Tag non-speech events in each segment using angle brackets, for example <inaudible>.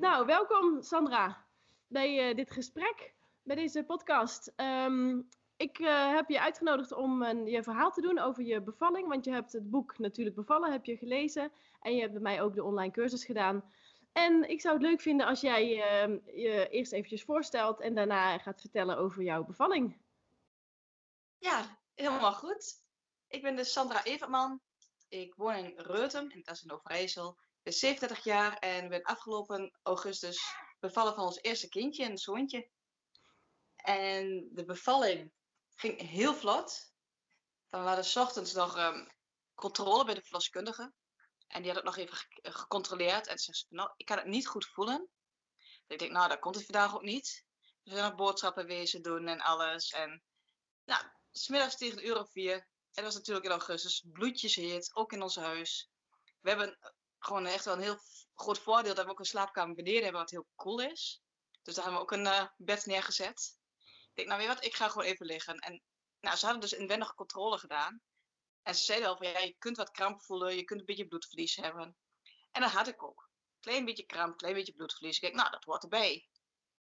Nou, welkom Sandra bij uh, dit gesprek, bij deze podcast. Um, ik uh, heb je uitgenodigd om een, je verhaal te doen over je bevalling, want je hebt het boek Natuurlijk Bevallen heb je gelezen en je hebt bij mij ook de online cursus gedaan. En ik zou het leuk vinden als jij uh, je eerst eventjes voorstelt en daarna gaat vertellen over jouw bevalling. Ja, helemaal goed. Ik ben dus Sandra Evertman. Ik woon in Reutem, in Tassen Overijssel. Ben 37 jaar en ben afgelopen augustus bevallen van ons eerste kindje, een zoontje. En de bevalling ging heel vlot. Dan waren s ochtends nog um, controle bij de verloskundige. En die had het nog even gecontroleerd. En ze zei, nou, ik kan het niet goed voelen. Dus ik denk, nou, dat komt het vandaag ook niet. We zijn nog boodschappen wezen doen en alles. En nou, smiddags tegen een uur of vier. En dat was natuurlijk in augustus. Bloedjes heet, ook in ons huis. We hebben gewoon echt wel een heel groot voordeel dat we ook een slaapkamer beneden hebben wat heel cool is. Dus daar hebben we ook een uh, bed neergezet. Ik denk, nou weet je wat, ik ga gewoon even liggen. En nou, ze hadden dus inwendige controle gedaan. En ze zeiden al van, ja, je kunt wat kramp voelen, je kunt een beetje bloedverlies hebben. En dat had ik ook. Klein beetje kramp, klein beetje bloedverlies. Ik denk, nou, dat hoort erbij.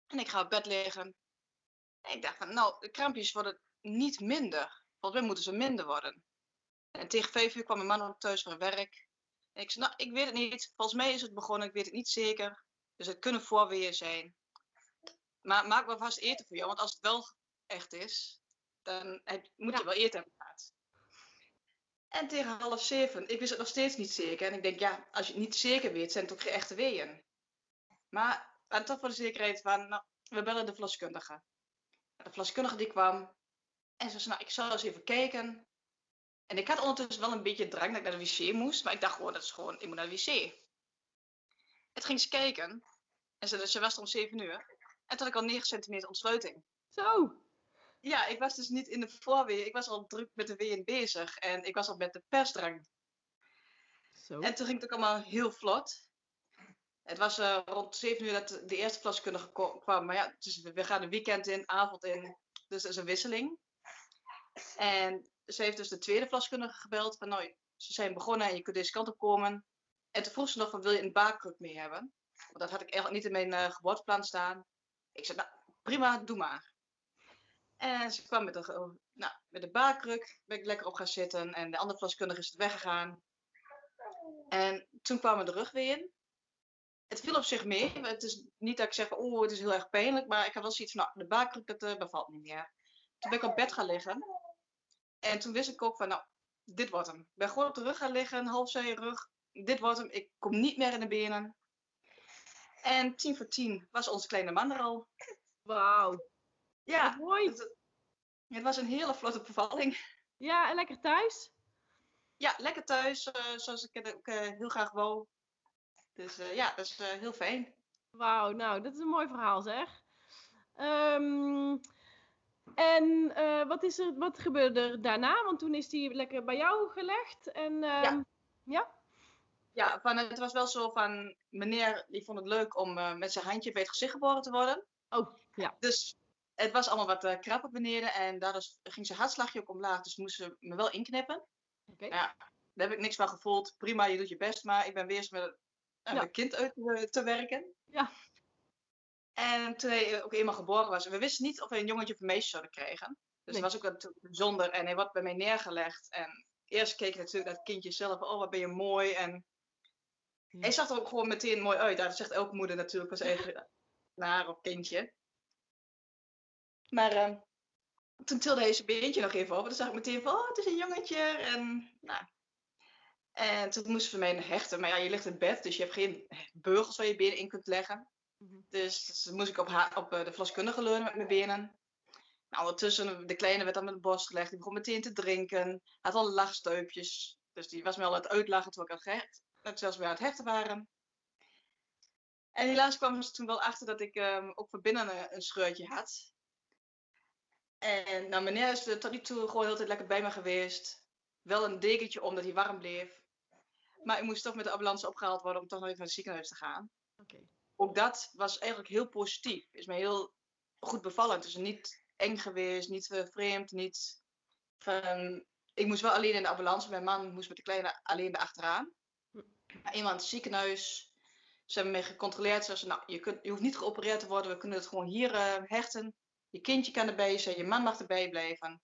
En ik ga op bed liggen. En ik dacht van, nou, de krampjes worden niet minder. Volgens mij moeten ze minder worden. En tegen vijf uur kwam mijn man ook thuis van werk. En ik zei, nou, ik weet het niet. Volgens mij is het begonnen, ik weet het niet zeker. Dus het kunnen voorweeën zijn. Maar maak maar vast eten voor jou, want als het wel echt is, dan heb, moet ja. je wel eten hebben gehad. En tegen half zeven, ik wist het nog steeds niet zeker. En ik denk, ja, als je het niet zeker weet, zijn het ook geen echte weeën. Maar en toch voor de zekerheid van, nou, we bellen de verloskundige. De verloskundige die kwam en ze zei, nou, ik zal eens even kijken. En ik had ondertussen wel een beetje drang dat ik naar de wc moest, maar ik dacht gewoon, dat is gewoon, ik moet naar de wc. Het ging ze kijken en ze, ze was er om zeven uur. En toen had ik al 9 centimeter ontsluiting. Zo! Ja, ik was dus niet in de voorweer. Ik was al druk met de weeën bezig. En ik was al met de persdrang. Zo. En toen ging het ook allemaal heel vlot. Het was uh, rond 7 uur dat de eerste verloskundige kwam. Maar ja, dus we gaan een weekend in, avond in. Dus dat is een wisseling. En ze heeft dus de tweede verloskundige gebeld. Van nou, ze zijn begonnen en je kunt deze kant op komen. En toen vroeg ze nog van, wil je een baarkruk mee hebben? Want dat had ik eigenlijk niet in mijn uh, geboorteplan staan. Ik zei, nou, prima, doe maar. En ze kwam met de, nou, met de ben ik lekker op gaan zitten. En de andere verloskundige is weggegaan. En toen kwamen de rug weer in. Het viel op zich mee. Het is niet dat ik zeg, oh, het is heel erg pijnlijk. Maar ik had wel zoiets van, nou, de baarkruk, dat uh, bevalt niet meer. Toen ben ik op bed gaan liggen. En toen wist ik ook van, nou, dit wordt hem. Ik ben gewoon op de rug gaan liggen, halfzij rug. Dit wordt hem. Ik kom niet meer in de benen. En tien voor tien was onze kleine man er al. Wauw. Ja, mooi. Het, het, was een hele vlotte bevalling. Ja, en lekker thuis? Ja, lekker thuis, uh, zoals ik het ook uh, heel graag wou. Dus uh, ja, dat is heel fijn. Wauw, nou, dat is een mooi verhaal zeg. Um, en wat, is er, wat gebeurde er daarna? Want toen is die lekker bij jou gelegd. En, ja. ja? Ja, van, het was wel zo van, meneer die vond het leuk om uh, met zijn handje bij het gezicht geboren te worden. Oh, ja. Dus het was allemaal wat uh, krap op beneden en daardoor ging zijn hartslagje ook omlaag, dus moesten ze me wel inknippen. Oké. Okay. Ja, daar heb ik niks van gevoeld. Prima, je doet je best, maar ik ben weer eens met een ja. kind uit te, te werken. Ja. En toen hij ook eenmaal geboren was, we wisten niet of we een jongetje of een meisje zouden krijgen. Dus het was ook natuurlijk bijzonder. En hij wordt bij mij neergelegd. En eerst keek ik natuurlijk het kindje zelf. Oh, wat ben je mooi. En hij zag er ook gewoon meteen mooi uit. Dat zegt elke moeder natuurlijk pas even naar of kindje. Maar ehm, toen tilde hij zijn beentje nog even op. En toen zag ik meteen van, oh, het is een jongetje. En, nou. en toen moest ze voor mij hechten. Maar ja, je ligt in bed, dus je hebt geen beugels waar je benen in kunt leggen. Dus, dus moest ik op, haar, op eh, de verloskundige leunen met mijn benen. Nou, ondertussen, de kleine werd aan mijn borst gelegd. Die begon meteen te drinken. Had al lachsteupjes. Dus die was me al aan het uitlachen terwijl ik aan het hecht, net zelfs weer aan het hechten waren. En helaas kwam ze toen wel achter dat ik ehm, ook van binnen een, een scheurtje had. En nou, meneer is tot nu toe gewoon heel tijd lekker bij me geweest. Wel een dekentje omdat hij warm bleef. Maar ik moest toch met de ambulance opgehaald worden om toch nog even naar het ziekenhuis te gaan. Oké. Ook dat was eigenlijk heel positief. Is me heel goed bevallen. Het is niet eng geweest, niet eh, vreemd, niet van... Ik moest wel alleen in de ambulance. Mijn man moest met de kleine alleen erachteraan. Maar eenmaal in het ziekenhuis. Ze hebben me gecontroleerd. Ze zeiden, nou, je, kunt, je hoeft niet geopereerd te worden. We kunnen het gewoon hier eh, hechten. Je kindje kan erbij zijn. Je man mag erbij blijven.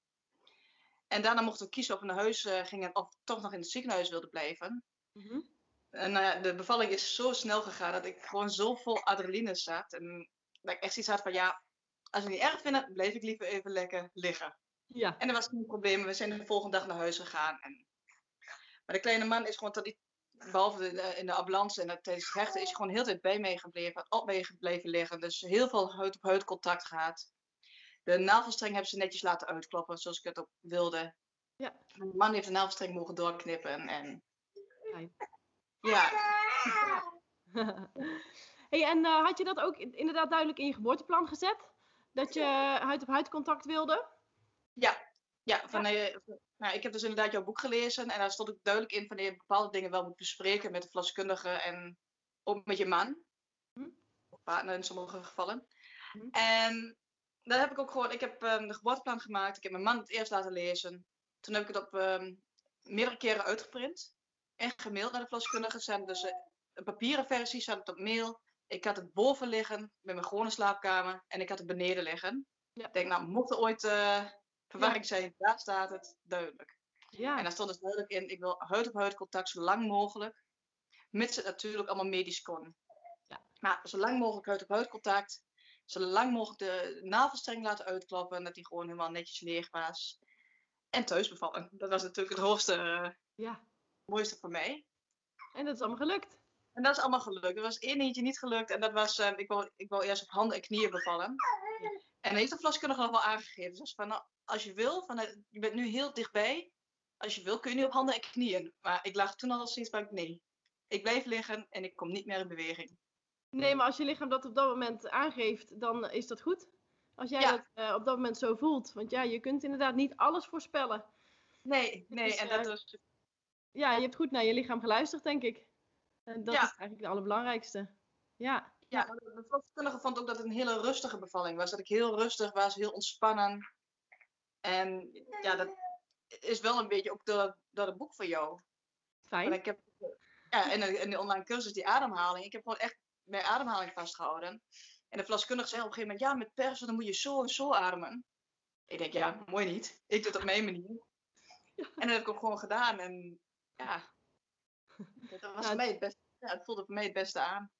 En daarna mochten we kiezen of we naar huis eh, gingen of toch nog in het ziekenhuis wilden blijven. Mhm. En nou ja, de bevalling is zo snel gegaan dat ik gewoon zo vol adrenaline zat. En dat ik echt iets had van ja, als we het niet erg vinden, bleef ik liever even lekker liggen. Ja. En er was geen probleem. We zijn de volgende dag naar huis gegaan. En... Maar de kleine man is gewoon tot die, behalve in de, ambulance en dat tijdens het hechten, is hij gewoon heel de tijd bij mij gebleven, op mij gebleven liggen. Dus heel veel huid-op-huid contact gehad. De navelstreng hebben ze netjes laten uitkloppen, zoals ik het ook wilde. Ja. Mijn man heeft de navelstreng mogen doorknippen. En. Ja, <laughs> hey, en eh, had je dat ook in- inderdaad duidelijk in je geboorteplan gezet? Dat je huid-op-huid contact wilde? Ja, ja van, eh, nou, ik heb dus inderdaad jouw boek gelezen en daar stond ook duidelijk in van dat je bepaalde dingen wel moet bespreken met de verloskundige en ook met je man. Hm. Of partner in sommige gevallen. Hm. En daar heb ik ook gewoon, ik heb ehm, de geboorteplan gemaakt, ik heb mijn man het eerst laten lezen. Toen heb ik het op ehm, meerdere keren uitgeprint en gemaild naar de verloskundige. Er zijn dus eh, een papieren versie, staat het op mail. Ik had het boven liggen met mijn gewone slaapkamer en ik had het beneden liggen. Ja. Ik denk, nou, mocht er ooit eh, verwarring zijn, daar staat het duidelijk. En Ja. daar stond dus duidelijk in, ik wil huid-op-huid contact zo lang mogelijk. Mits het natuurlijk allemaal medisch kon. Ja. Maar zo lang mogelijk huid-op-huid contact. Zo lang mogelijk de navelstreng laten uitklappen. Dat die gewoon helemaal netjes leeg was. En thuis bevallen. Dat was natuurlijk het hoogste, eh, ja. Mooiste voor mij. En dat is allemaal gelukt. En dat is allemaal gelukt. Er was één eentje niet gelukt. En dat was, eh, ik, wou, ik wou eerst op handen en knieën bevallen. En heeft de verloskundige nog wel aangegeven. Dus van, nou, als je wil, van, eh, je bent nu heel dichtbij. Als je wil, kun je nu op handen en knieën. Maar ik lag toen al steeds bij, nee. Ik blijf liggen en ik kom niet meer in beweging. Nee, maar als je lichaam dat op dat moment aangeeft, dan is dat goed. Als jij Ja. dat eh, op dat moment zo voelt. Want ja, je kunt inderdaad niet alles voorspellen. Nee, nee. is, en dat was, Ja, je hebt goed naar je lichaam geluisterd, denk ik. En dat Ja. is eigenlijk het allerbelangrijkste. Ja. ja, de verloskundige vond ook dat het een hele rustige bevalling was. Dat ik heel rustig was, heel ontspannen. En ja, dat is wel een beetje ook door, door het boek van jou. Want Fijn. ik heb, ja, en de, en de online cursus, die ademhaling. Ik heb gewoon echt mijn ademhaling vastgehouden. En de verloskundige zei op een gegeven moment, ja, met persen dan moet je zo en zo ademen. Ik denk, ja, mooi niet. Ik doe het op mijn manier. <laughs> En dat heb ik ook gewoon gedaan. En ja, dat was Nou, voor mij het beste. Ja, het voelde voor mij het beste aan.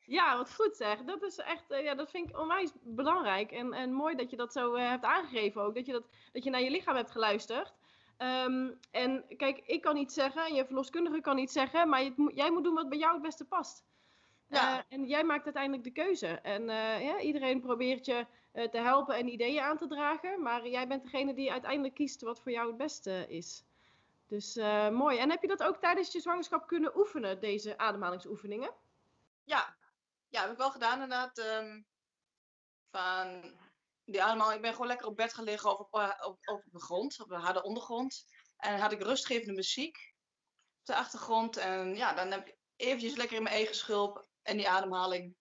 Ja, wat goed zeg. Dat is echt, eh, ja, dat vind ik onwijs belangrijk. En, en mooi dat je dat zo eh, hebt aangegeven ook. Dat je, dat, dat je naar je lichaam hebt geluisterd. Ehm, en kijk, ik kan niet zeggen, en je verloskundige kan niet zeggen, maar je, jij moet doen wat bij jou het beste past. Ja. Eh, en jij maakt uiteindelijk de keuze. En eh, ja, iedereen probeert je eh, te helpen en ideeën aan te dragen. Maar jij bent degene die uiteindelijk kiest wat voor jou het beste is. Dus eh, mooi. En heb je dat ook tijdens je zwangerschap kunnen oefenen, deze ademhalingsoefeningen? Ja, ja, heb ik wel gedaan inderdaad. ehm, van die ademhaling. Ik ben gewoon lekker op bed gaan liggen of op, eh, op, op de grond, op de harde ondergrond. En dan had ik rustgevende muziek op de achtergrond. En ja, dan heb ik eventjes lekker in mijn eigen schulp en die ademhaling.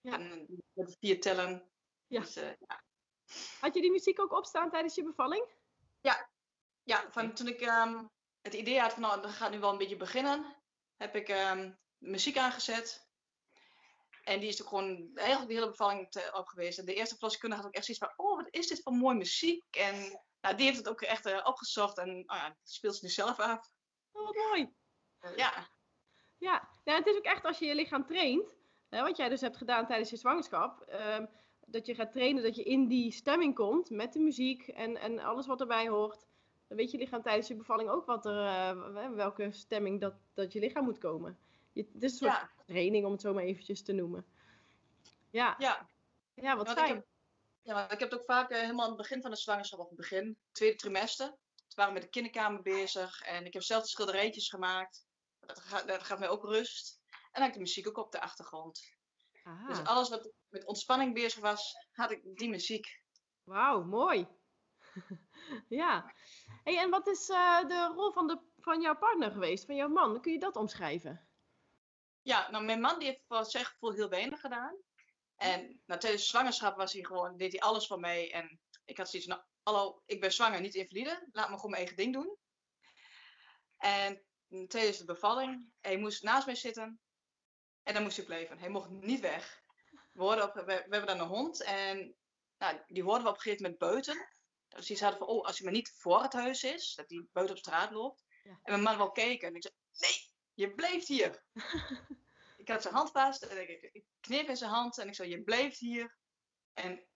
Ja. En eh, met de vier tellen. Ja. Dus, ja. Had je die muziek ook opstaan tijdens je bevalling? ja, van toen ik ehm, het idee had van nou, dat gaat nu wel een beetje beginnen, heb ik ehm, muziek aangezet. En die is ook gewoon eigenlijk de hele bevalling te, op geweest. En de eerste verloskundige had ook echt zoiets van, oh, wat is dit voor mooie muziek? En nou, die heeft het ook echt uh, opgezocht en oh ja, speelt ze nu zelf af. Oh, wat mooi. ja. Ja. ja, het is ook echt als je je lichaam traint, hè, wat jij dus hebt gedaan tijdens je zwangerschap, uh, dat je gaat trainen, dat je in die stemming komt met de muziek en, en alles wat erbij hoort. Dan weet je lichaam tijdens je bevalling ook wat er, uh, welke stemming dat, dat je lichaam moet komen. Je, het is een soort ja. training, om het zo maar eventjes te noemen. Ja, ja. ja wat fijn. Ik heb, ja, maar ik heb het ook vaak uh, helemaal aan het begin van de zwangerschap, of het begin, tweede trimester. Toen waren we met de kinderkamer bezig en ik heb zelf de schilderijtjes gemaakt. Dat gaat, dat mij ook rust. En dan had ik de muziek ook op de achtergrond. Aha. Dus alles wat met ontspanning bezig was, had ik die muziek. Wauw, mooi. <laughs> ja. Hey, en wat is uh, de rol van, de, van jouw partner geweest, van jouw man? Kun je dat omschrijven? Ja, nou, mijn man die heeft voor zijn gevoel heel weinig gedaan. En nou, tijdens de zwangerschap was hij gewoon, deed hij alles voor mij. En ik had zoiets nou, hallo, ik ben zwanger, niet invalide. Laat me gewoon mijn eigen ding doen. En tijdens de bevalling, hij moest naast mij zitten. En dan moest hij blijven. Hij mocht niet weg. We, we hebben dan een hond. En nou, die hoorden we op een gegeven moment buiten. Dus die hadden van, oh, als hij maar niet voor het huis is, dat hij buiten op straat loopt. Ja. En mijn man wil kijken. En ik zei, nee, je blijft hier. <laughs> ik had zijn hand vast en ik, ik kneep in zijn hand en ik zei, je blijft hier. En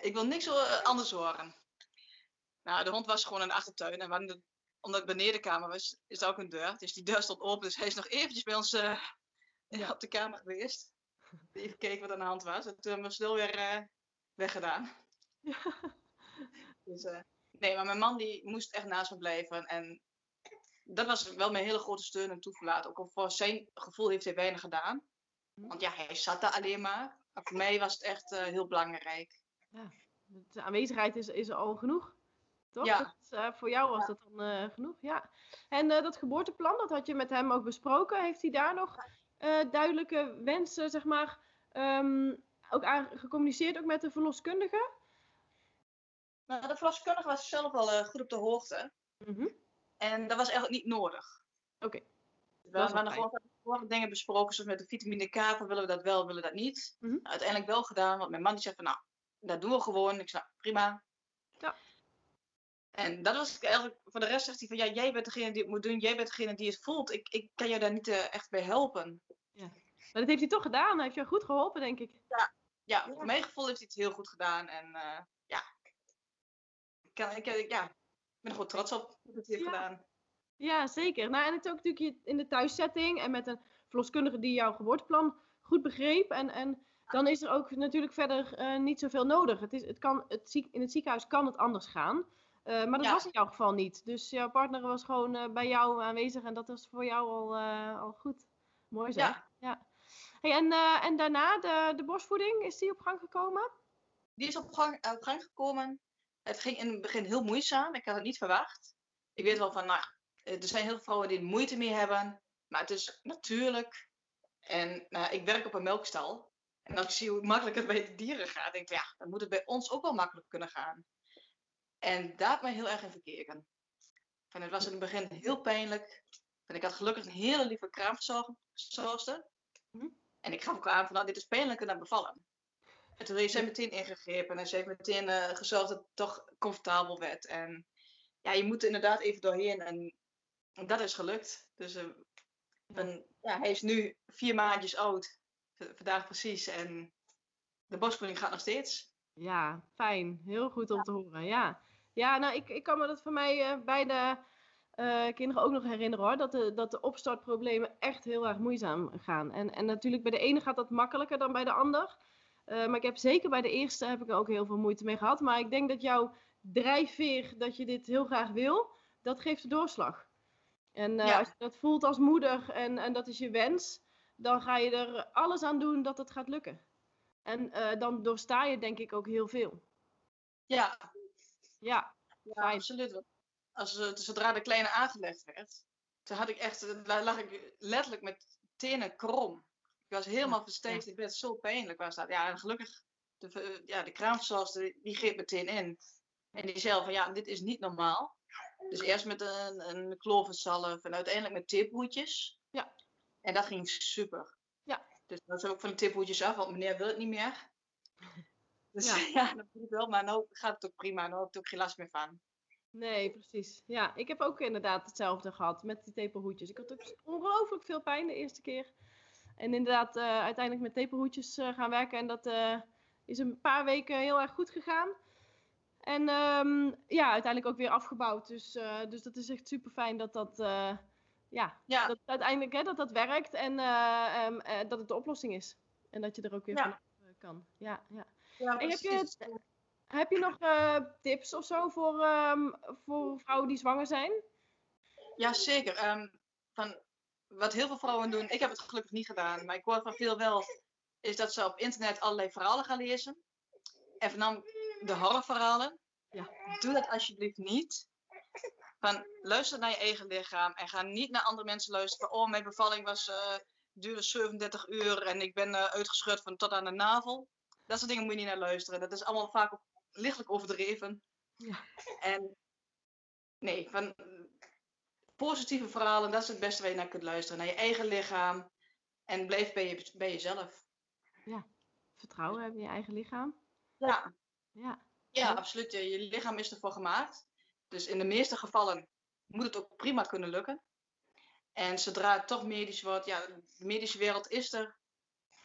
ik wil niks anders horen. Nou, de hond was gewoon in de achtertuin en we de, omdat het benedenkamer was, is er ook een deur. Dus die deur stond open, dus hij is nog eventjes bij ons uh, ja. <laughs> op de kamer geweest. Even gekeken wat aan de hand was. En toen hebben we snel weer uh, weggedaan. Ja. Dus, uh, nee, maar mijn man die moest echt naast me blijven. En dat was wel mijn hele grote steun en toeverlaat. Ook al voor zijn gevoel heeft hij weinig gedaan. Mhm. Want ja, hij zat daar alleen maar. Maar voor mij was het echt uh, heel belangrijk. Ja, de aanwezigheid is, is al genoeg. Toch? Ja. Dat, uh, voor jou was dat dan uh, genoeg, ja. En dat geboorteplan, dat had je met hem ook besproken. Heeft hij daar nog duidelijke wensen, zeg maar, um, ook aan, gecommuniceerd ook met de verloskundige? Nou, de verloskundige was zelf al goed op de hoogte. Mm -hmm. En dat was eigenlijk niet nodig. Oké. Okay. We hadden gewoon dingen besproken, zoals met de vitamine K, van willen we dat wel, willen we dat niet. Mm -hmm. Uiteindelijk wel gedaan, want mijn man die zei van, nou, dat doen we gewoon. Ik zei, nou, prima. Ja. En dat was eigenlijk, voor de rest zegt hij van, ja, jij bent degene die het moet doen, jij bent degene die het voelt. Ik, ik kan jou daar niet uh, echt bij helpen. Ja. Maar dat heeft hij toch gedaan, hij heeft jou goed geholpen, denk ik. Ja, ja, voor mijn gevoel heeft hij het heel goed gedaan. En uh, ik, kan, ik, ja, ik ben er gewoon trots op dat het heeft ja. gedaan. Ja, zeker. Nou, en het ook natuurlijk in de thuissetting en met een verloskundige die jouw geboorteplan goed begreep. En, en dan is er ook natuurlijk verder uh, niet zoveel nodig. Het is, het kan, het ziek, in het ziekenhuis kan het anders gaan. Uh, maar dat ja. was in jouw geval niet. Dus jouw partner was gewoon uh, bij jou aanwezig en dat was voor jou al, al goed. Mooi zeg. Ja. ja. Hey, en, en daarna, de, de borstvoeding, is die op gang gekomen? Die is op gang, op gang gekomen. Het ging in het begin heel moeizaam. Ik had het niet verwacht. Ik weet wel van, nou, er zijn heel veel vrouwen die er moeite mee hebben. Maar het is natuurlijk. En nou, ik werk op een melkstal. En als ik zie hoe makkelijk het bij de dieren gaat, denk ik, ja, dan moet het bij ons ook wel makkelijk kunnen gaan. En daar heb ik me heel erg in verkeken. En het was in het begin heel pijnlijk. Ik had gelukkig een hele lieve kraamverzorgster. En ik gaf ook aan van, nou, dit is pijnlijker dan bevallen. En toen heeft zij meteen ingegrepen en ze heeft meteen uh, gezorgd dat het toch comfortabel werd. En ja, je moet er inderdaad even doorheen en dat is gelukt. Dus uh, ben, ja, hij is nu vier maandjes oud, vandaag precies. En de borstvoeding gaat nog steeds. Ja, fijn. Heel goed om ja. te horen. Ja, ja nou, ik, ik kan me dat van mij uh, beide uh, kinderen ook nog herinneren hoor. Dat de, dat de opstartproblemen echt heel erg moeizaam gaan. En, en natuurlijk bij de ene gaat dat makkelijker dan bij de ander. Uh, maar ik heb zeker bij de eerste heb ik er ook heel veel moeite mee gehad. Maar ik denk dat jouw drijfveer, dat je dit heel graag wil, dat geeft de doorslag. En uh, ja. als je dat voelt als moeder en, en dat is je wens, dan ga je er alles aan doen dat het gaat lukken. En uh, dan doorsta je denk ik ook heel veel. Ja. Ja, ja absoluut. Als, zodra de kleine aangelegd werd, toen had ik echt, lag ik letterlijk met tenen krom. Ik was helemaal. Ja. Ik werd zo pijnlijk was dat. Ja, en gelukkig, de, ja, de kraamverzorgster, die greep meteen in. En die zei van, ja, dit is niet normaal. Dus eerst met een, een klovensalf en uiteindelijk met teerpoetjes. Ja. En dat ging super. Ja. Dus dat is ook van de tiphoedjes af, want meneer wil het niet meer. <laughs> Dus Ja. <laughs> ja, dat moet ik wel, maar nu gaat het ook prima. Nu heb ik er ook geen last meer van. Nee, precies. Ja, ik heb ook inderdaad hetzelfde gehad met die tepelhoedjes. Ik had ook ongelooflijk veel pijn de eerste keer. En inderdaad, eh, uiteindelijk met tepelhoedjes eh, gaan werken. En dat eh, is een paar weken heel erg goed gegaan. En ehm, ja, uiteindelijk ook weer afgebouwd. Dus, dus dat is echt super fijn dat dat, ja, Ja, dat uiteindelijk hè, dat dat werkt. En eh, ehm, eh, dat het de oplossing is. En dat je er ook weer Ja. eh, kan. Ja, ja. ja En heb je. Heb je nog tips of zo voor, ehm, voor vrouwen die zwanger zijn? Ja, zeker. Van wat heel veel vrouwen doen, ik heb het gelukkig niet gedaan, maar ik hoor van veel wel, is dat ze op internet allerlei verhalen gaan lezen. En voornamelijk de horrorverhalen. Ja. Doe dat alsjeblieft niet. Van, luister naar je eigen lichaam en ga niet naar andere mensen luisteren. Oh, mijn bevalling was, eh, duurde 37 uur en ik ben eh, uitgeschud van tot aan de navel. Dat soort dingen moet je niet naar luisteren. Dat is allemaal vaak lichtelijk overdreven. Ja. En nee, van positieve verhalen, dat is het beste waar je naar kunt luisteren. Naar je eigen lichaam. En blijf bij, je, bij jezelf. Vertrouwen hebben in je eigen lichaam. Ja, Ja, ja Ja. absoluut. Je, je lichaam is ervoor gemaakt. Dus in de meeste gevallen moet het ook prima kunnen lukken. En zodra het toch medisch wordt, ja, de medische wereld is er.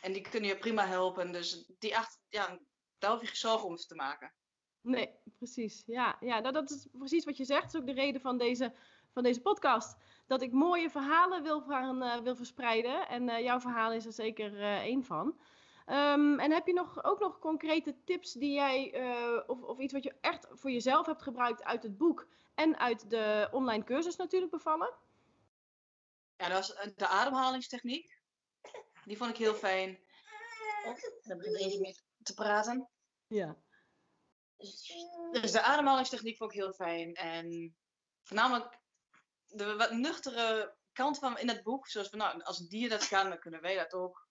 En die kunnen je prima helpen. Dus die acht, ja, daar hoef je geen zorgen om te maken. nee, precies. Ja, ja nou, dat is precies wat je zegt. Dat is ook de reden van deze, van deze podcast. Dat ik mooie verhalen wil, gaan, eh, wil verspreiden. En eh, jouw verhaal is er zeker eh, één van. Ehm, en heb je nog, ook nog concrete tips die jij, eh, of, of iets wat je echt voor jezelf hebt gebruikt uit het boek en uit de online cursus natuurlijk bevallen? Ja, dat was de ademhalingstechniek. Die vond ik heel fijn. Dan begint er eentje mee te praten. Ja. Dus de ademhalingstechniek vond ik heel fijn. En voornamelijk de wat nuchtere kant van in het boek. Zoals van, nou, als een dier dat kan, dan kunnen wij dat ook.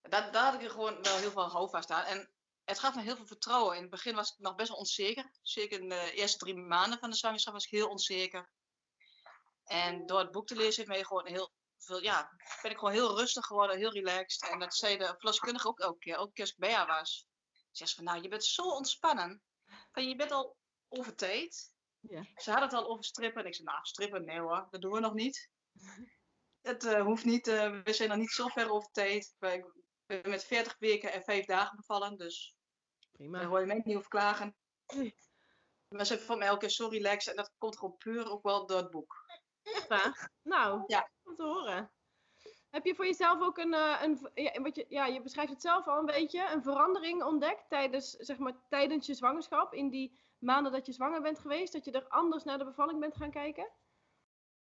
Daar had ik er gewoon wel heel veel houvast aan. En het gaf me heel veel vertrouwen. In het begin was ik nog best wel onzeker. Zeker in de eerste drie maanden van de zwangerschap was ik heel onzeker. En door het boek te lezen heeft mij gewoon heel veel, ja, ben ik gewoon heel rustig geworden, heel relaxed. En dat zei de verloskundige ook elke keer, keer als ik bij haar was. Ze zegt van, nou, je bent zo ontspannen. Van, je bent al over tijd. Ja. Ze had het al over strippen. En ik zei, nou, strippen, nee hoor, dat doen we nog niet. <laughs> Het eh, hoeft niet, eh, we zijn nog niet zo ver over tijd. Ik ben met 40 weken en 5 dagen bevallen, dus daar Prima. hoor je mij niet over klagen. <clears throat> Maar ze vond mij elke keer zo relaxed en dat komt gewoon puur ook wel door het boek. Echt waar? Nou, Ja. om te horen. Heb je voor jezelf ook een, eh, een ja, wat je, ja, je beschrijft het zelf al een beetje, een verandering ontdekt tijdens, zeg maar, tijdens je zwangerschap, in die maanden dat je zwanger bent geweest, dat je er anders naar de bevalling bent gaan kijken?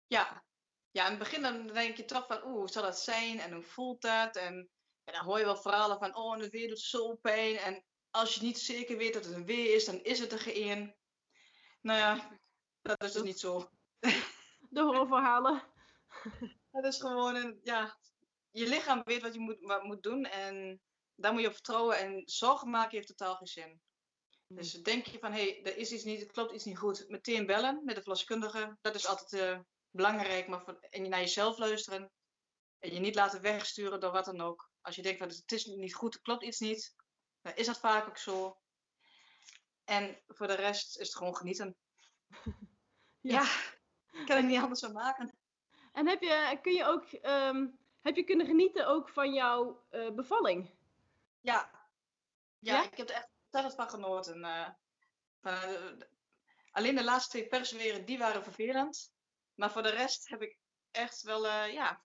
Ja. ja, in het begin dan denk je toch van, oeh, hoe zal dat zijn en hoe voelt dat? En, en dan hoor je wel verhalen van, oh, een weer doet zo pijn. En als je niet zeker weet dat het een weer is, dan is het er geen. Nou ja, dat is dus niet zo. De horrorverhalen. <laughs> Dat is gewoon een, ja, je lichaam weet wat je moet, wat moet doen en daar moet je op vertrouwen. En zorgen maken heeft totaal geen zin. Dus denk je van, hé, hey, er is iets niet, er klopt iets niet goed, meteen bellen met de verloskundige. Dat is altijd eh, belangrijk, maar voor, en je naar jezelf luisteren. En je niet laten wegsturen door wat dan ook. Als je denkt van, het is niet goed, er klopt iets niet, dan is dat vaak ook zo. En voor de rest is het gewoon genieten. <laughs> Ja. Ja, kan ik niet anders van maken. En heb je, kun je ook, ehm, heb je kunnen genieten ook van jouw eh, bevalling? Ja. ja. Ja? ik heb er echt van genoten. de- alleen de laatste twee persweren, die waren vervelend. Maar voor de rest heb ik echt wel, eh, ja...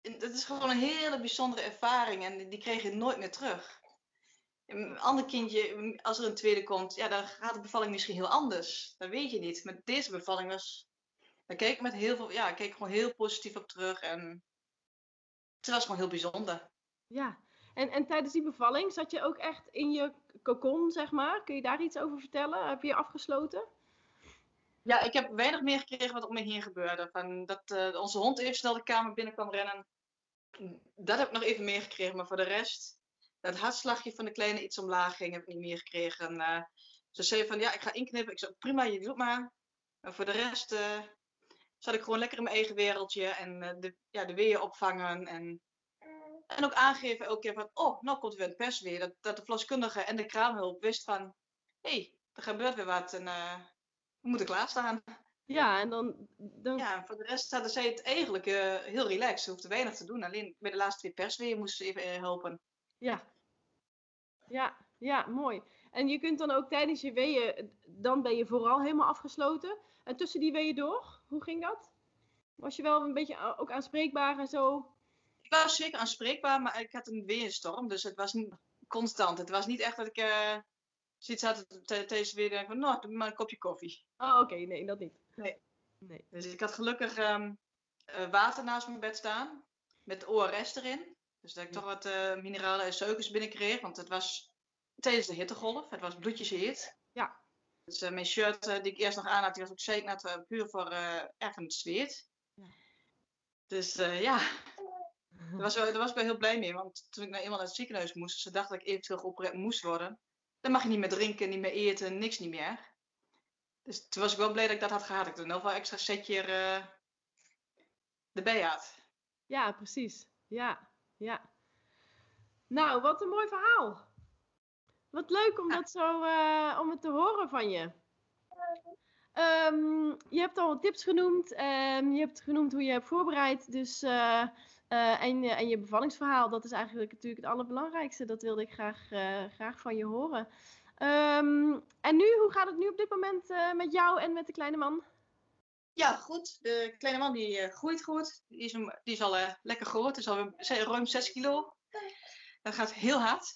Het is gewoon een hele bijzondere ervaring en die- kreeg je nooit meer terug. Een ander kindje, als er een tweede komt, ja, dan gaat de bevalling misschien heel anders. Dat weet je niet. Met deze bevalling was... Daar keek ik met heel veel, ja, keek gewoon heel positief op terug en... Het was gewoon heel bijzonder. Ja. En, en tijdens die bevalling zat je ook echt in je cocon, zeg maar? Kun je daar iets over vertellen? Heb je je afgesloten? Ja, ik heb weinig meer gekregen wat om me heen gebeurde. Van dat eh, onze hond eerst snel de kamer binnen kwam rennen. Dat heb ik nog even meegekregen, maar voor de rest... Dat hartslagje van de kleine iets omlaag ging, heb ik niet meer gekregen. En, eh, ze zei van, ja, ik ga inknippen. Ik zei, prima, je doet maar. Maar voor de rest eh, zat ik gewoon lekker in mijn eigen wereldje. En de, ja, de weeën opvangen. En En ook aangeven elke keer van, oh, nou komt er weer een pers weer. Dat, dat de verloskundige en de kraamhulp wist van, hé, hey, er gebeurt weer wat en uh, we moeten klaarstaan. Ja, en dan, dan... Ja, voor de rest hadden zij het eigenlijk uh, heel relaxed. Ze hoefden weinig te doen. Alleen bij de laatste twee persweeën moesten ze even uh, helpen. Ja. Ja, ja, mooi. En je kunt dan ook tijdens je weeën, dan ben je vooral helemaal afgesloten. En tussen die weeën door, hoe ging dat? Was je wel een beetje ook aanspreekbaar en zo? Ik was zeker aanspreekbaar, maar ik had een weerstorm, dus het was niet constant. Het was niet echt dat ik uh, zoiets had deze weer denk van, nou, doe maar een kopje koffie. Oh, oké, nee, dat niet. Nee. nee. Dus ik had gelukkig um, uh, water naast mijn bed staan, met ORS erin. Dus dat ik toch wat uh, mineralen en suikers binnenkreeg, want het was tijdens de hittegolf, het was bloedjes heet. Ja. Dus mijn shirt die ik eerst nog aan had, die was ook zeker puur voor echt een zweet. Ja. Dus ja, daar was, daar was ik wel heel blij mee. Want toen ik nou eenmaal naar het ziekenhuis moest, ze dachten dat ik eventueel geopereerd moest worden. Dan mag je niet meer drinken, niet meer eten, niks niet meer. Dus toen was ik wel blij dat ik dat had gehad. Ik had nog wel een extra setje uh, erbij had. Ja, precies. Ja, ja. Nou, wat een mooi verhaal. Wat leuk om, dat zo, uh, om het te horen van je. Um, je hebt al tips genoemd. Um, je hebt genoemd hoe je hebt voorbereid. Dus uh, uh, en, je bevallingsverhaal, dat is eigenlijk natuurlijk het allerbelangrijkste. Dat wilde ik graag, uh, graag van je horen. Um, en nu, hoe gaat het nu op dit moment uh, met jou en met de kleine man? Ja, goed. De kleine man die groeit goed. Die is, die is al lekker groot. is al ruim 6 kilo. Dat gaat heel hard.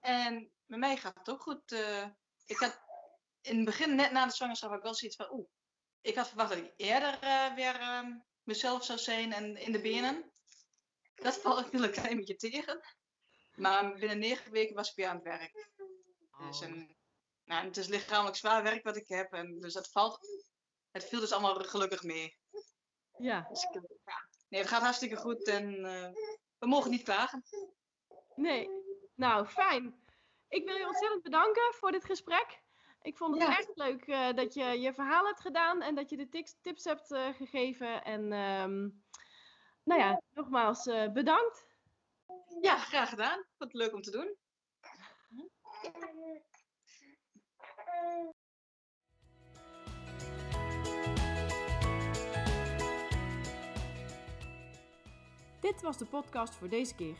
En met mij gaat het ook goed. ik had in het begin, net na de zwangerschap, ik wel zoiets van... Oeh, ik had verwacht dat ik eerder weer ehm, mezelf zou zijn en in de benen. Dat valt een klein beetje tegen. Maar binnen negen weken was ik weer aan het werk. Dus oh. een, nou, het is lichamelijk zwaar werk wat ik heb. En dus dat valt. Het viel dus allemaal gelukkig mee. Ja. Dus ik, ja. Nee, het gaat hartstikke goed en uh, we mogen niet klagen. Nee. Nou, fijn. Ik wil je ontzettend bedanken voor dit gesprek. Ik vond het ja. echt leuk uh, dat je je verhaal hebt gedaan en dat je de tips, tips hebt uh, gegeven. En um, nou ja, nogmaals uh, bedankt. Ja, graag gedaan. Wat leuk om te doen. Dit was de podcast voor deze keer.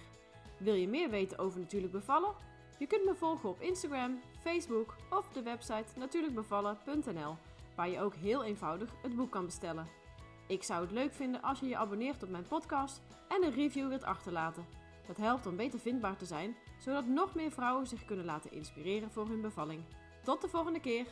Wil je meer weten over natuurlijk bevallen? Je kunt me volgen op Instagram, Facebook of de website natuurlijkbevallen.nl, waar je ook heel eenvoudig het boek kan bestellen. Ik zou het leuk vinden als je je abonneert op mijn podcast en een review wilt achterlaten. Dat helpt om beter vindbaar te zijn, zodat nog meer vrouwen zich kunnen laten inspireren voor hun bevalling. Tot de volgende keer!